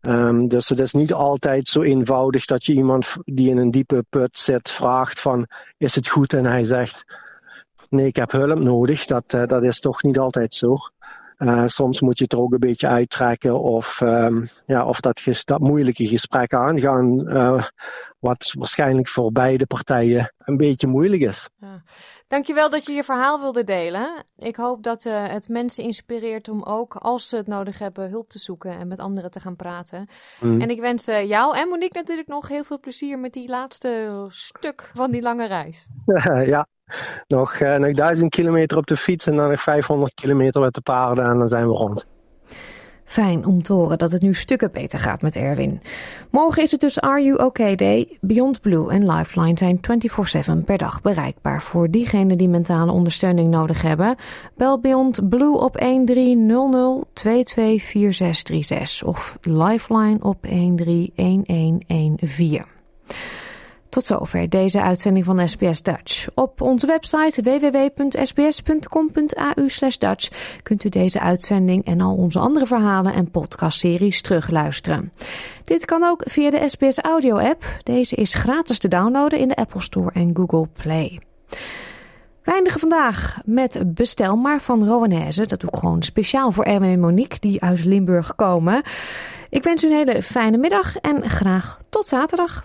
Um, dus het is niet altijd zo eenvoudig dat je iemand die in een diepe put zit vraagt van is het goed en hij zegt nee ik heb hulp nodig. Dat, dat is toch niet altijd zo. Uh, soms moet je het er ook een beetje uittrekken of, um, ja, of dat, dat moeilijke gesprek aangaan, uh, wat waarschijnlijk voor beide partijen een beetje moeilijk is. Ja. Dankjewel dat je je verhaal wilde delen. Ik hoop dat uh, het mensen inspireert om ook, als ze het nodig hebben, hulp te zoeken en met anderen te gaan praten. Mm. En ik wens jou en Monique natuurlijk nog heel veel plezier met die laatste stuk van die lange reis. ja, nog, uh, nog 1000 kilometer op de fiets en dan nog 500 kilometer met de paarden en dan zijn we rond. Fijn om te horen dat het nu stukken beter gaat met Erwin. Morgen is het dus Are You OK Day. Beyond Blue en Lifeline zijn 24-7 per dag bereikbaar voor diegenen die mentale ondersteuning nodig hebben. Bel Beyond Blue op 1300 224636 of Lifeline op 131114. Tot zover deze uitzending van SBS Dutch. Op onze website www.sbs.com.au Dutch kunt u deze uitzending en al onze andere verhalen en podcastseries terugluisteren. Dit kan ook via de SBS Audio app. Deze is gratis te downloaden in de Apple Store en Google Play. We eindigen vandaag met Bestel maar van Rowanese. Dat doe ik gewoon speciaal voor Erwin en Monique die uit Limburg komen. Ik wens u een hele fijne middag en graag tot zaterdag.